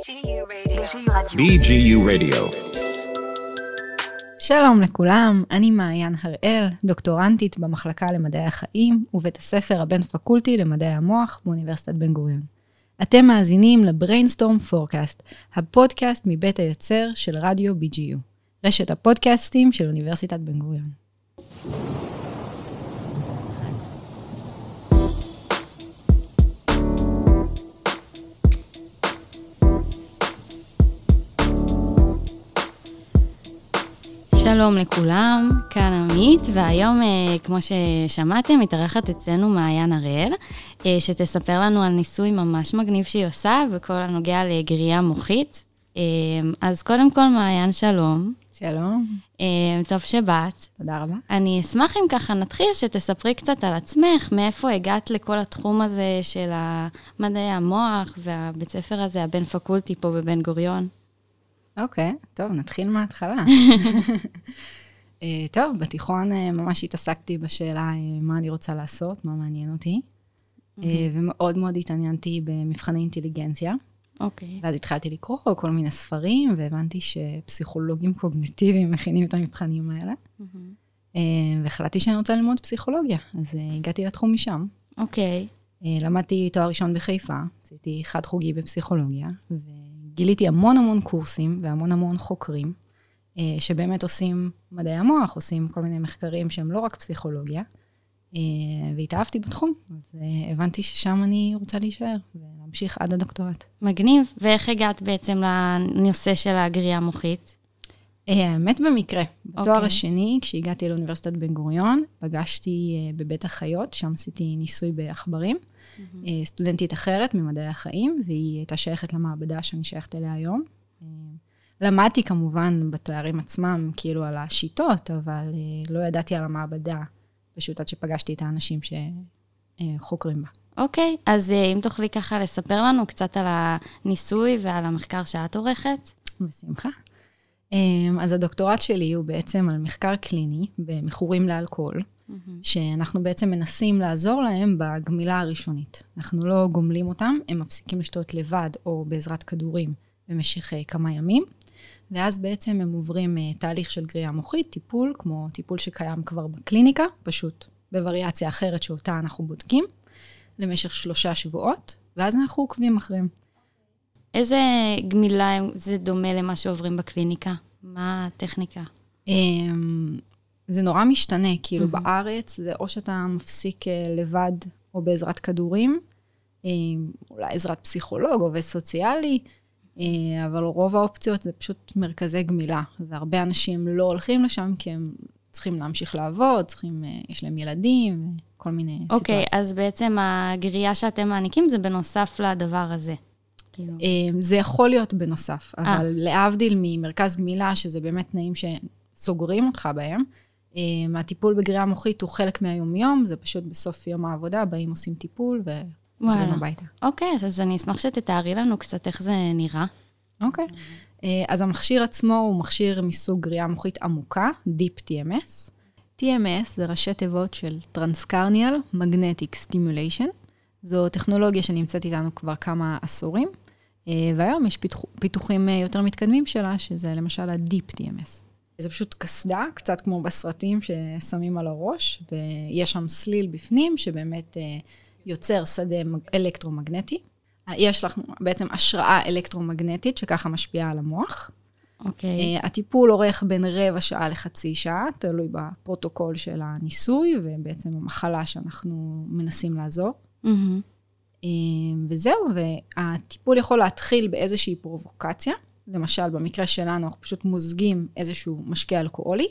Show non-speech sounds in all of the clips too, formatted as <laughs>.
BGU Radio. שלום לכולם, אני מעיין הראל, דוקטורנטית במחלקה למדעי החיים ובית הספר הבין-פקולטי למדעי המוח באוניברסיטת בן גוריון. אתם מאזינים ל-Brainstorm Forecast, הפודקאסט מבית היוצר של רדיו BGU, רשת הפודקאסטים של אוניברסיטת בן גוריון. שלום לכולם, כאן עמית, והיום, אה, כמו ששמעתם, מתארחת אצלנו מעיין הראל, אה, שתספר לנו על ניסוי ממש מגניב שהיא עושה בכל הנוגע לגריעה מוחית. אה, אז קודם כל, מעיין, שלום. שלום, טוב שבאת. תודה רבה. אני אשמח אם ככה נתחיל, שתספרי קצת על עצמך, מאיפה הגעת לכל התחום הזה של מדעי המוח והבית ספר הזה, הבין פקולטי פה בבן גוריון. אוקיי, טוב, נתחיל מההתחלה. <laughs> אה, טוב, בתיכון אה, ממש התעסקתי בשאלה אה, מה אני רוצה לעשות, מה מעניין אותי, ומאוד מאוד התעניינתי במבחני אינטליגנציה. אוקיי. ואז התחלתי לקרוא כל מיני ספרים, והבנתי שפסיכולוגים קוגניטיביים מכינים את המבחנים האלה. והחלטתי שאני רוצה ללמוד פסיכולוגיה, אז הגעתי לתחום משם. אוקיי. למדתי תואר ראשון בחיפה, עשיתי חד חוגי בפסיכולוגיה, גיליתי המון המון קורסים והמון המון חוקרים, אה, שבאמת עושים מדעי המוח, עושים כל מיני מחקרים שהם לא רק פסיכולוגיה, אה, והתאהבתי בתחום, אז אה, הבנתי ששם אני רוצה להישאר ולהמשיך עד הדוקטורט. מגניב. ואיך הגעת בעצם לנושא של הגריעה המוחית? האמת במקרה. בתואר okay. השני, כשהגעתי לאוניברסיטת בן גוריון, פגשתי בבית החיות, שם עשיתי ניסוי בעכברים. mm-hmm. סטודנטית אחרת ממדעי החיים, והיא הייתה שייכת למעבדה שאני שייכת אליה היום. אה, למדתי כמובן בתארים עצמם, כאילו על השיטות, אבל אה, לא ידעתי על המעבדה, פשוט עד שפגשתי את האנשים שחוקרים בה. אוקיי, okay, אז אם תוכלי ככה לספר לנו קצת על הניסוי ועל המחקר שאת עורכת. בשמחה. אז הדוקטורט שלי הוא בעצם על מחקר קליני במכורים לאלכוהול. mm-hmm. שאנחנו בעצם מנסים לעזור להם בגמילה הראשונית. אנחנו לא גומלים אותם, הם מפסיקים לשתות לבד או בעזרת כדורים במשך uh, כמה ימים, ואז בעצם הם עוברים uh, תהליך של גריעה מוחית, טיפול, כמו טיפול שקיים כבר בקליניקה, פשוט בווריאציה אחרת שאותה אנחנו בודקים, למשך שלושה שבועות, ואז אנחנו עוקבים אחריהם. איזה גמילה זה דומה למה שעוברים בקליניקה? מה הטכניקה? אמ, זה נורא משתנה, כאילו mm-hmm. בארץ זה או שאתה מפסיק אה, לבד או בעזרת כדורים, אה, אולי עזרת פסיכולוג, עובד סוציאלי, אה, אבל רוב האופציות זה פשוט מרכזי גמילה, והרבה אנשים לא הולכים לשם כי הם צריכים להמשיך לעבוד, צריכים, יש להם ילדים, כל מיני okay, סיטואציות. אוקיי, אז בעצם הגרייה שאתם מעניקים זה בנוסף לדבר הזה. כאילו. זה יכול להיות בנוסף, אבל 아. להבדיל ממרכז גמילה, שזה באמת תנאים שסוגרים אותך בהם, הטיפול בגריעה מוחית הוא חלק מהיומיום, זה פשוט בסוף יום העבודה, באים עושים טיפול וחוזרים הביתה. אוקיי, אז אני אשמח שתתארי לנו קצת איך זה נראה. אוקיי. אה, אז המכשיר עצמו הוא מכשיר מסוג גריעה מוחית עמוקה, Deep TMS. TMS זה ראשי תיבות של Transcarnial Magnetic Stimulation. זו טכנולוגיה שנמצאת איתנו כבר כמה עשורים, אה, והיום יש פיתוח, פיתוחים אה, יותר מתקדמים שלה, שזה למשל ה-Deep TMS. זה פשוט קסדה, קצת כמו בסרטים ששמים על הראש, ויש שם סליל בפנים שבאמת אה, יוצר שדה אלקטרומגנטי. יש לך בעצם השראה אלקטרומגנטית שככה משפיעה על המוח. אוקיי. Okay. הטיפול אורך בין רבע שעה לחצי שעה, תלוי בפרוטוקול של הניסוי, ובעצם המחלה שאנחנו מנסים לעזור. Mm-hmm. וזהו, והטיפול יכול להתחיל באיזושהי פרובוקציה. למשל, במקרה שלנו, אנחנו פשוט מוזגים איזשהו משקה אלכוהולי,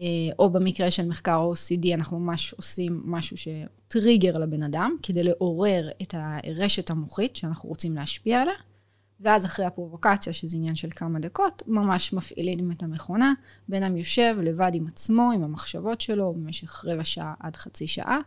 אה, או במקרה של מחקר OCD, אנחנו ממש עושים משהו שטריגר לבן אדם, כדי לעורר את הרשת המוחית שאנחנו רוצים להשפיע עליה, ואז אחרי הפרובוקציה, שזה עניין של כמה דקות, ממש מפעילים את המכונה, בן אדם יושב לבד עם עצמו, עם המחשבות שלו, במשך רבע שעה עד חצי שעה,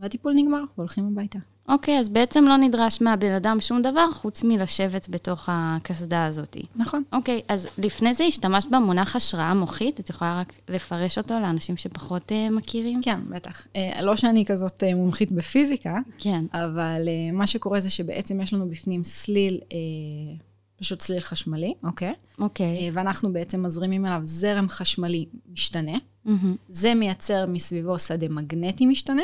והטיפול נגמר, והולכים הביתה. אוקיי, אז בעצם לא נדרש מהבן אדם שום דבר חוץ מלשבת בתוך הקסדה הזאת. נכון. אוקיי, אז לפני זה השתמשת במונח השראה מוחית, את יכולה רק לפרש אותו לאנשים שפחות uh, מכירים? כן, בטח. Uh, לא שאני כזאת uh, מומחית בפיזיקה, כן. אבל uh, מה שקורה זה שבעצם יש לנו בפנים סליל uh, פשוט צליל חשמלי, אוקיי? אוקיי. אה, ואנחנו בעצם מזרימים אליו זרם חשמלי משתנה. זה מייצר מסביבו שדה מגנטי משתנה,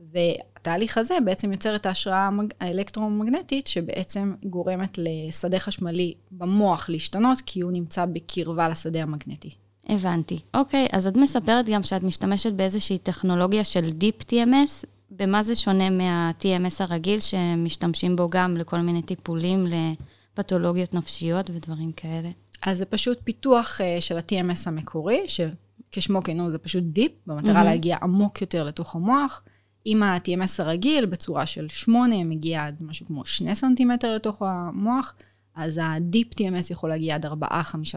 והתהליך הזה בעצם יוצר את ההשראה האלקטרומגנטית, שבעצם גורמת לשדה חשמלי במוח להשתנות, כי הוא נמצא בקרבה לשדה המגנטי. הבנתי. אוקיי, אז את מספרת גם שאת משתמשת באיזושהי טכנולוגיה של Deep TMS. במה זה שונה מה-TMS הרגיל, שמשתמשים בו גם לכל מיני טיפולים לפתולוגיות נפשיות ודברים כאלה? אז זה פשוט פיתוח uh, של ה-TMS המקורי, שכשמו כן הוא, זה פשוט deep, במטרה mm-hmm. להגיע עמוק יותר לתוך המוח. עם ה-TMS הרגיל, בצורה של 8, מגיע עד משהו כמו 2 סנטימטר לתוך המוח, אז ה-Deep TMS יכול להגיע עד 4-5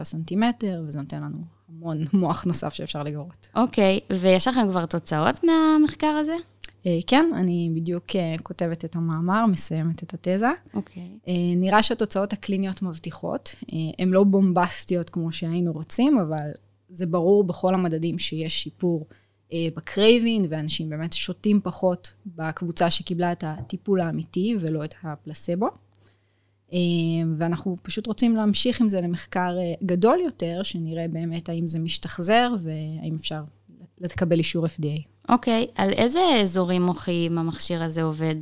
סנטימטר, וזה נותן לנו המון <laughs> מוח נוסף שאפשר לגרות. אוקיי, ויש לכם כבר תוצאות מהמחקר הזה? Uh, כן, אני בדיוק uh, כותבת את המאמר, מסיימת את התזה. אוקיי. Uh, נראה שהתוצאות הקליניות מבטיחות. הן לא בומבסטיות כמו שהיינו רוצים, אבל זה ברור בכל המדדים שיש שיפור בקרייבין, ואנשים באמת שותים פחות בקבוצה שקיבלה את הטיפול האמיתי ולא את הפלסבו. Uh, ואנחנו פשוט רוצים להמשיך עם זה למחקר uh, גדול יותר, שנראה באמת האם זה משתחזר והאם אפשר לקבל אישור FDA. אוקיי, על איזה אזורים מוחיים המכשיר הזה עובד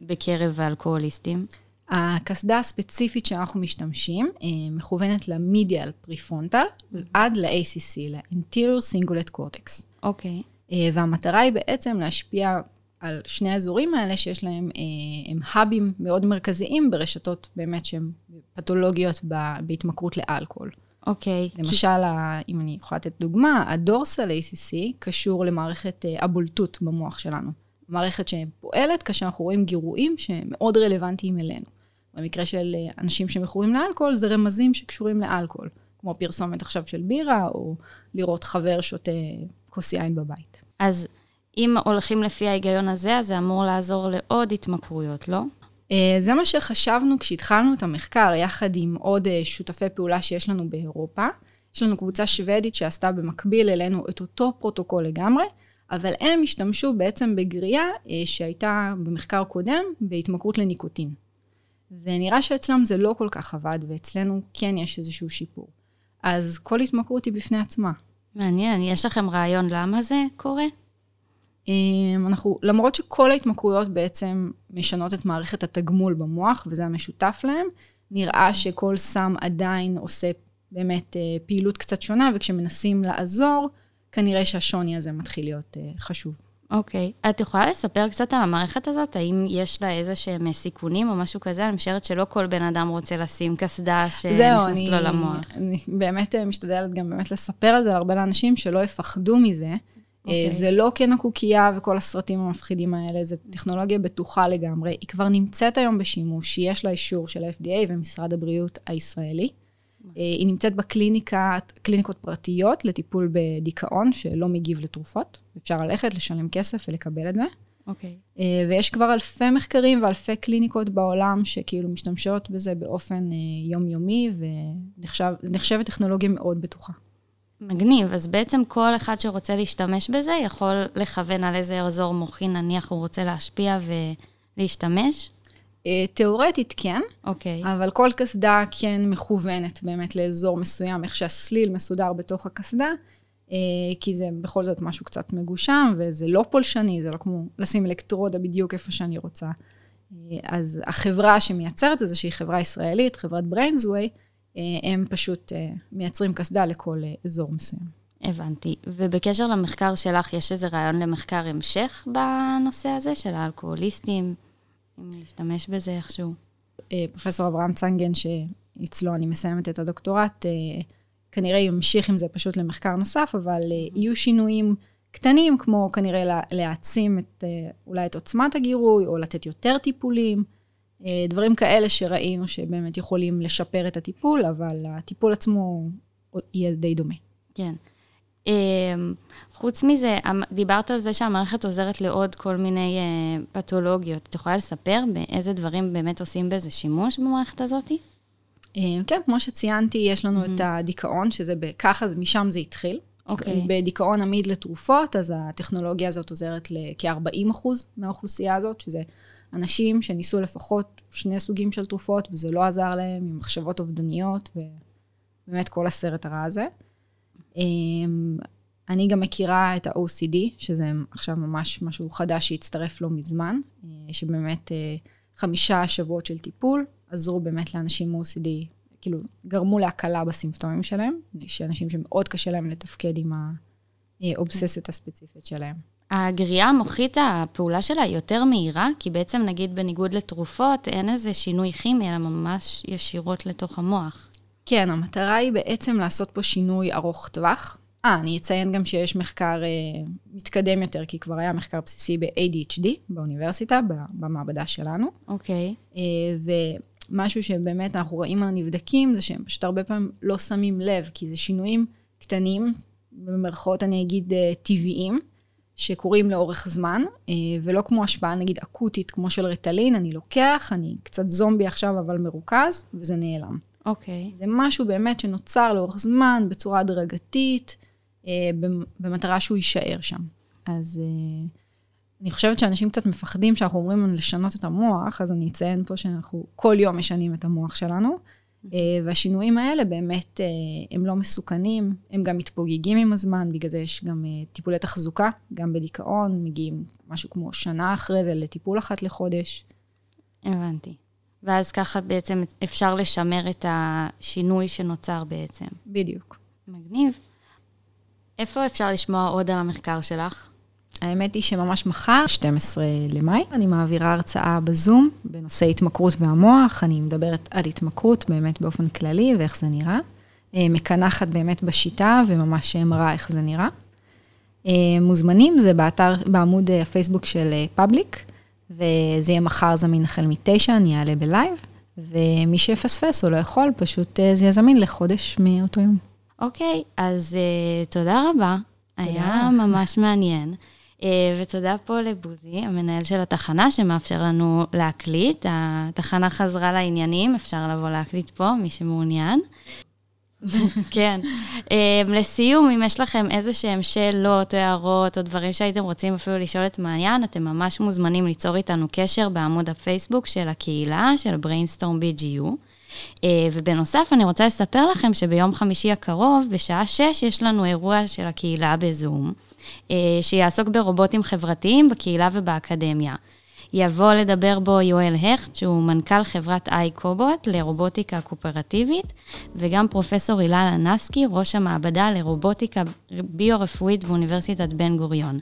בקרב האלכוהוליסטים? הקסדה הספציפית שאנחנו משתמשים אה, מכוונת למדיאל פריפרונטל עד ל-ACC, ל-Interior Cingulate Cortex. אוקיי. אה, והמטרה היא בעצם להשפיע על שני האזורים האלה שיש להם, אה, הם האבים מאוד מרכזיים ברשתות באמת שהן פתולוגיות בהתמכרות לאלכוהול. אוקיי. למשל, כי... אם אני יכולה לתת דוגמה, הדורסל ACC קשור למערכת הבולטות במוח שלנו. מערכת שפועלת כאשר אנחנו רואים גירויים שמאוד רלוונטיים אלינו. במקרה של אנשים שמכורים לאלכוהול, זה רמזים שקשורים לאלכוהול, כמו פרסומת עכשיו של בירה, או לראות חבר שותה כוס יין בבית. אז אם הולכים לפי ההיגיון הזה, אז זה אמור לעזור לעוד התמכרויות, לא? זה מה שחשבנו כשהתחלנו את המחקר, יחד עם עוד שותפי פעולה שיש לנו באירופה. יש לנו קבוצה שוודית שעשתה במקביל אלינו את אותו פרוטוקול לגמרי, אבל הם השתמשו בעצם בגרייה שהייתה במחקר קודם בהתמכרות לניקוטין. ונראה שאצלם זה לא כל כך עבד, ואצלנו כן יש איזשהו שיפור. אז כל התמכרות היא בפני עצמה. מעניין, יש לכם רעיון למה זה קורה? אנחנו, למרות שכל ההתמכרויות בעצם משנות את מערכת התגמול במוח, וזה המשותף להם, נראה שכל סם עדיין עושה באמת פעילות קצת שונה, וכשמנסים לעזור, כנראה שהשוני הזה מתחיל להיות חשוב. אוקיי. Okay. את יכולה לספר קצת על המערכת הזאת? האם יש לה איזה שהם סיכונים או משהו כזה? אני משערת שלא כל בן אדם רוצה לשים קסדה שנכנס לו למוח. אני באמת משתדלת גם באמת לספר על זה להרבה לאנשים שלא יפחדו מזה. Okay. אוקיי. זה לא כן הקוקייה וכל הסרטים המפחידים האלה, זה טכנולוגיה בטוחה לגמרי. היא כבר נמצאת היום בשימוש, יש לה אישור של ה-FDA ומשרד הבריאות הישראלי. היא נמצאת בקליניקות פרטיות לטיפול בדיכאון שלא מגיב לתרופות. אפשר ללכת, לשלם כסף ולקבל את זה. אוקיי. Okay. ויש כבר אלפי מחקרים ואלפי קליניקות בעולם שכאילו משתמשות בזה באופן יומיומי, ונחשבת טכנולוגיה מאוד בטוחה. מגניב, אז בעצם כל אחד שרוצה להשתמש בזה יכול לכוון על איזה אזור מוחי נניח הוא רוצה להשפיע ולהשתמש? תיאורטית כן, אוקיי. Okay. אבל כל קסדה כן מכוונת באמת לאזור מסוים, איך שהסליל מסודר בתוך הקסדה, כי זה בכל זאת משהו קצת מגושם, וזה לא פולשני, זה לא כמו לשים אלקטרודה בדיוק איפה שאני רוצה. אז החברה שמייצרת את זה, שהיא חברה ישראלית, חברת בריינסווי, הם פשוט מייצרים קסדה לכל אזור מסוים. הבנתי. ובקשר למחקר שלך, יש איזה רעיון למחקר המשך בנושא הזה של האלכוהוליסטים? אם להשתמש בזה איכשהו. פרופסור אברהם צנגן, שאצלו אני מסיימת את הדוקטורט, כנראה ימשיך עם זה פשוט למחקר נוסף, אבל יהיו שינויים קטנים, כמו כנראה להעצים את, אולי את עוצמת הגירוי, או לתת יותר טיפולים, דברים כאלה שראינו שבאמת יכולים לשפר את הטיפול, אבל הטיפול עצמו יהיה די דומה. כן. חוץ מזה, דיברת על זה שהמערכת עוזרת לעוד כל מיני פתולוגיות. את יכולה לספר באיזה דברים באמת עושים בזה שימוש במערכת הזאת? כן, כמו שציינתי, יש לנו את הדיכאון, שזה ככה, משם זה התחיל. אוקיי. בדיכאון עמיד לתרופות, אז הטכנולוגיה הזאת עוזרת לכ-40 אחוז מהאוכלוסייה הזאת, שזה אנשים שניסו לפחות שני סוגים של תרופות, וזה לא עזר להם, עם מחשבות אובדניות, ובאמת כל הסרט הרע הזה. אמ, אני גם מכירה את ה-OCD, שזה עכשיו ממש משהו חדש שהצטרף לא מזמן, אה, שבאמת אה, חמישה שבועות של טיפול עזרו באמת לאנשים עם OCD, כאילו גרמו להקלה בסימפטומים שלהם, שאנשים שמאוד קשה להם לתפקד עם האובססיות הספציפית שלהם. הגריעה המוחית, הפעולה שלה היא יותר מהירה, כי בעצם נגיד בניגוד לתרופות, אין איזה שינוי כימי, אלא ממש ישירות לתוך המוח. כן, המטרה היא בעצם לעשות פה שינוי ארוך טווח. אה, אני אציין גם שיש מחקר אה, מתקדם יותר, כי כבר היה מחקר בסיסי ב-ADHD באוניברסיטה, במעבדה שלנו. אוקיי. Okay. אה, ומשהו שבאמת אנחנו רואים על הנבדקים, זה שהם פשוט הרבה פעמים לא שמים לב, כי זה שינויים קטנים, במרכאות אני אגיד אה, טבעיים. שקורים לאורך זמן, אה, ולא כמו השפעה נגיד אקוטית כמו של ריטלין, אני לוקח, אני קצת זומבי עכשיו אבל מרוכז, וזה נעלם. אוקיי. Okay. זה משהו באמת שנוצר לאורך זמן, בצורה הדרגתית, אה, במטרה שהוא יישאר שם. אז אה, אני חושבת שאנשים קצת מפחדים שאנחנו אומרים לשנות את המוח, אז אני אציין פה שאנחנו כל יום משנים את המוח שלנו. אה, והשינויים האלה באמת, אה, הם לא מסוכנים, הם גם מתפוגגים עם הזמן, בגלל זה יש גם אה, טיפולי תחזוקה, גם בדיכאון, מגיעים משהו כמו שנה אחרי זה לטיפול אחת לחודש. הבנתי. ואז ככה בעצם אפשר לשמר את השינוי שנוצר בעצם. בדיוק. מגניב. איפה אפשר לשמוע עוד על המחקר שלך? האמת היא שממש מחר, 12 למאי, אני מעבירה הרצאה בזום בנושא התמכרות והמוח. אני מדברת על התמכרות באמת באופן כללי ואיך זה נראה. אה, מקנחת באמת בשיטה וממש מראה איך זה נראה. אה, מוזמנים, זה באתר, בעמוד אה, הפייסבוק של פאבליק, וזה יהיה מחר זמין החל מתשע, אני אעלה בלייב, ומי שיפספס או לא יכול, פשוט זה יהיה זמין לחודש מאותו יום. אוקיי, אז uh, תודה רבה. תודה. היה ממש מעניין. אה, ותודה פה לבוזי, המנהל של התחנה, שמאפשר לנו להקליט. התחנה חזרה לעניינים, אפשר לבוא להקליט פה, מי שמעוניין. <laughs> כן. אה, לסיום, אם יש לכם איזה שהם שאלות הערות או דברים שהייתם רוצים אפילו לשאול את מעיין, אתם ממש מוזמנים ליצור איתנו קשר בעמוד הפייסבוק של הקהילה, של brainstorm BGU. אה, ובנוסף, אני רוצה לספר לכם שביום חמישי הקרוב, בשעה 6, יש לנו אירוע של הקהילה בזום. אה, שיעסוק ברובוטים חברתיים בקהילה ובאקדמיה. יבוא לדבר בו יואל הכט, שהוא מנכ"ל חברת איי-קובוט לרובוטיקה קואופרטיבית, וגם פרופסור הילה לנסקי, ראש המעבדה לרובוטיקה ביו-רפואית באוניברסיטת בן גוריון.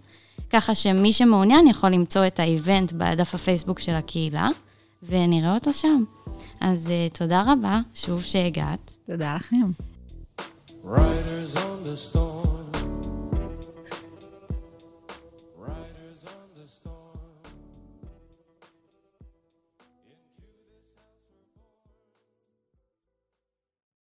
ככה שמי שמעוניין יכול למצוא את האיבנט בדף הפייסבוק של הקהילה, ונראה אותו שם. אז uh, תודה רבה, שוב שהגעת. תודה לכם. Right.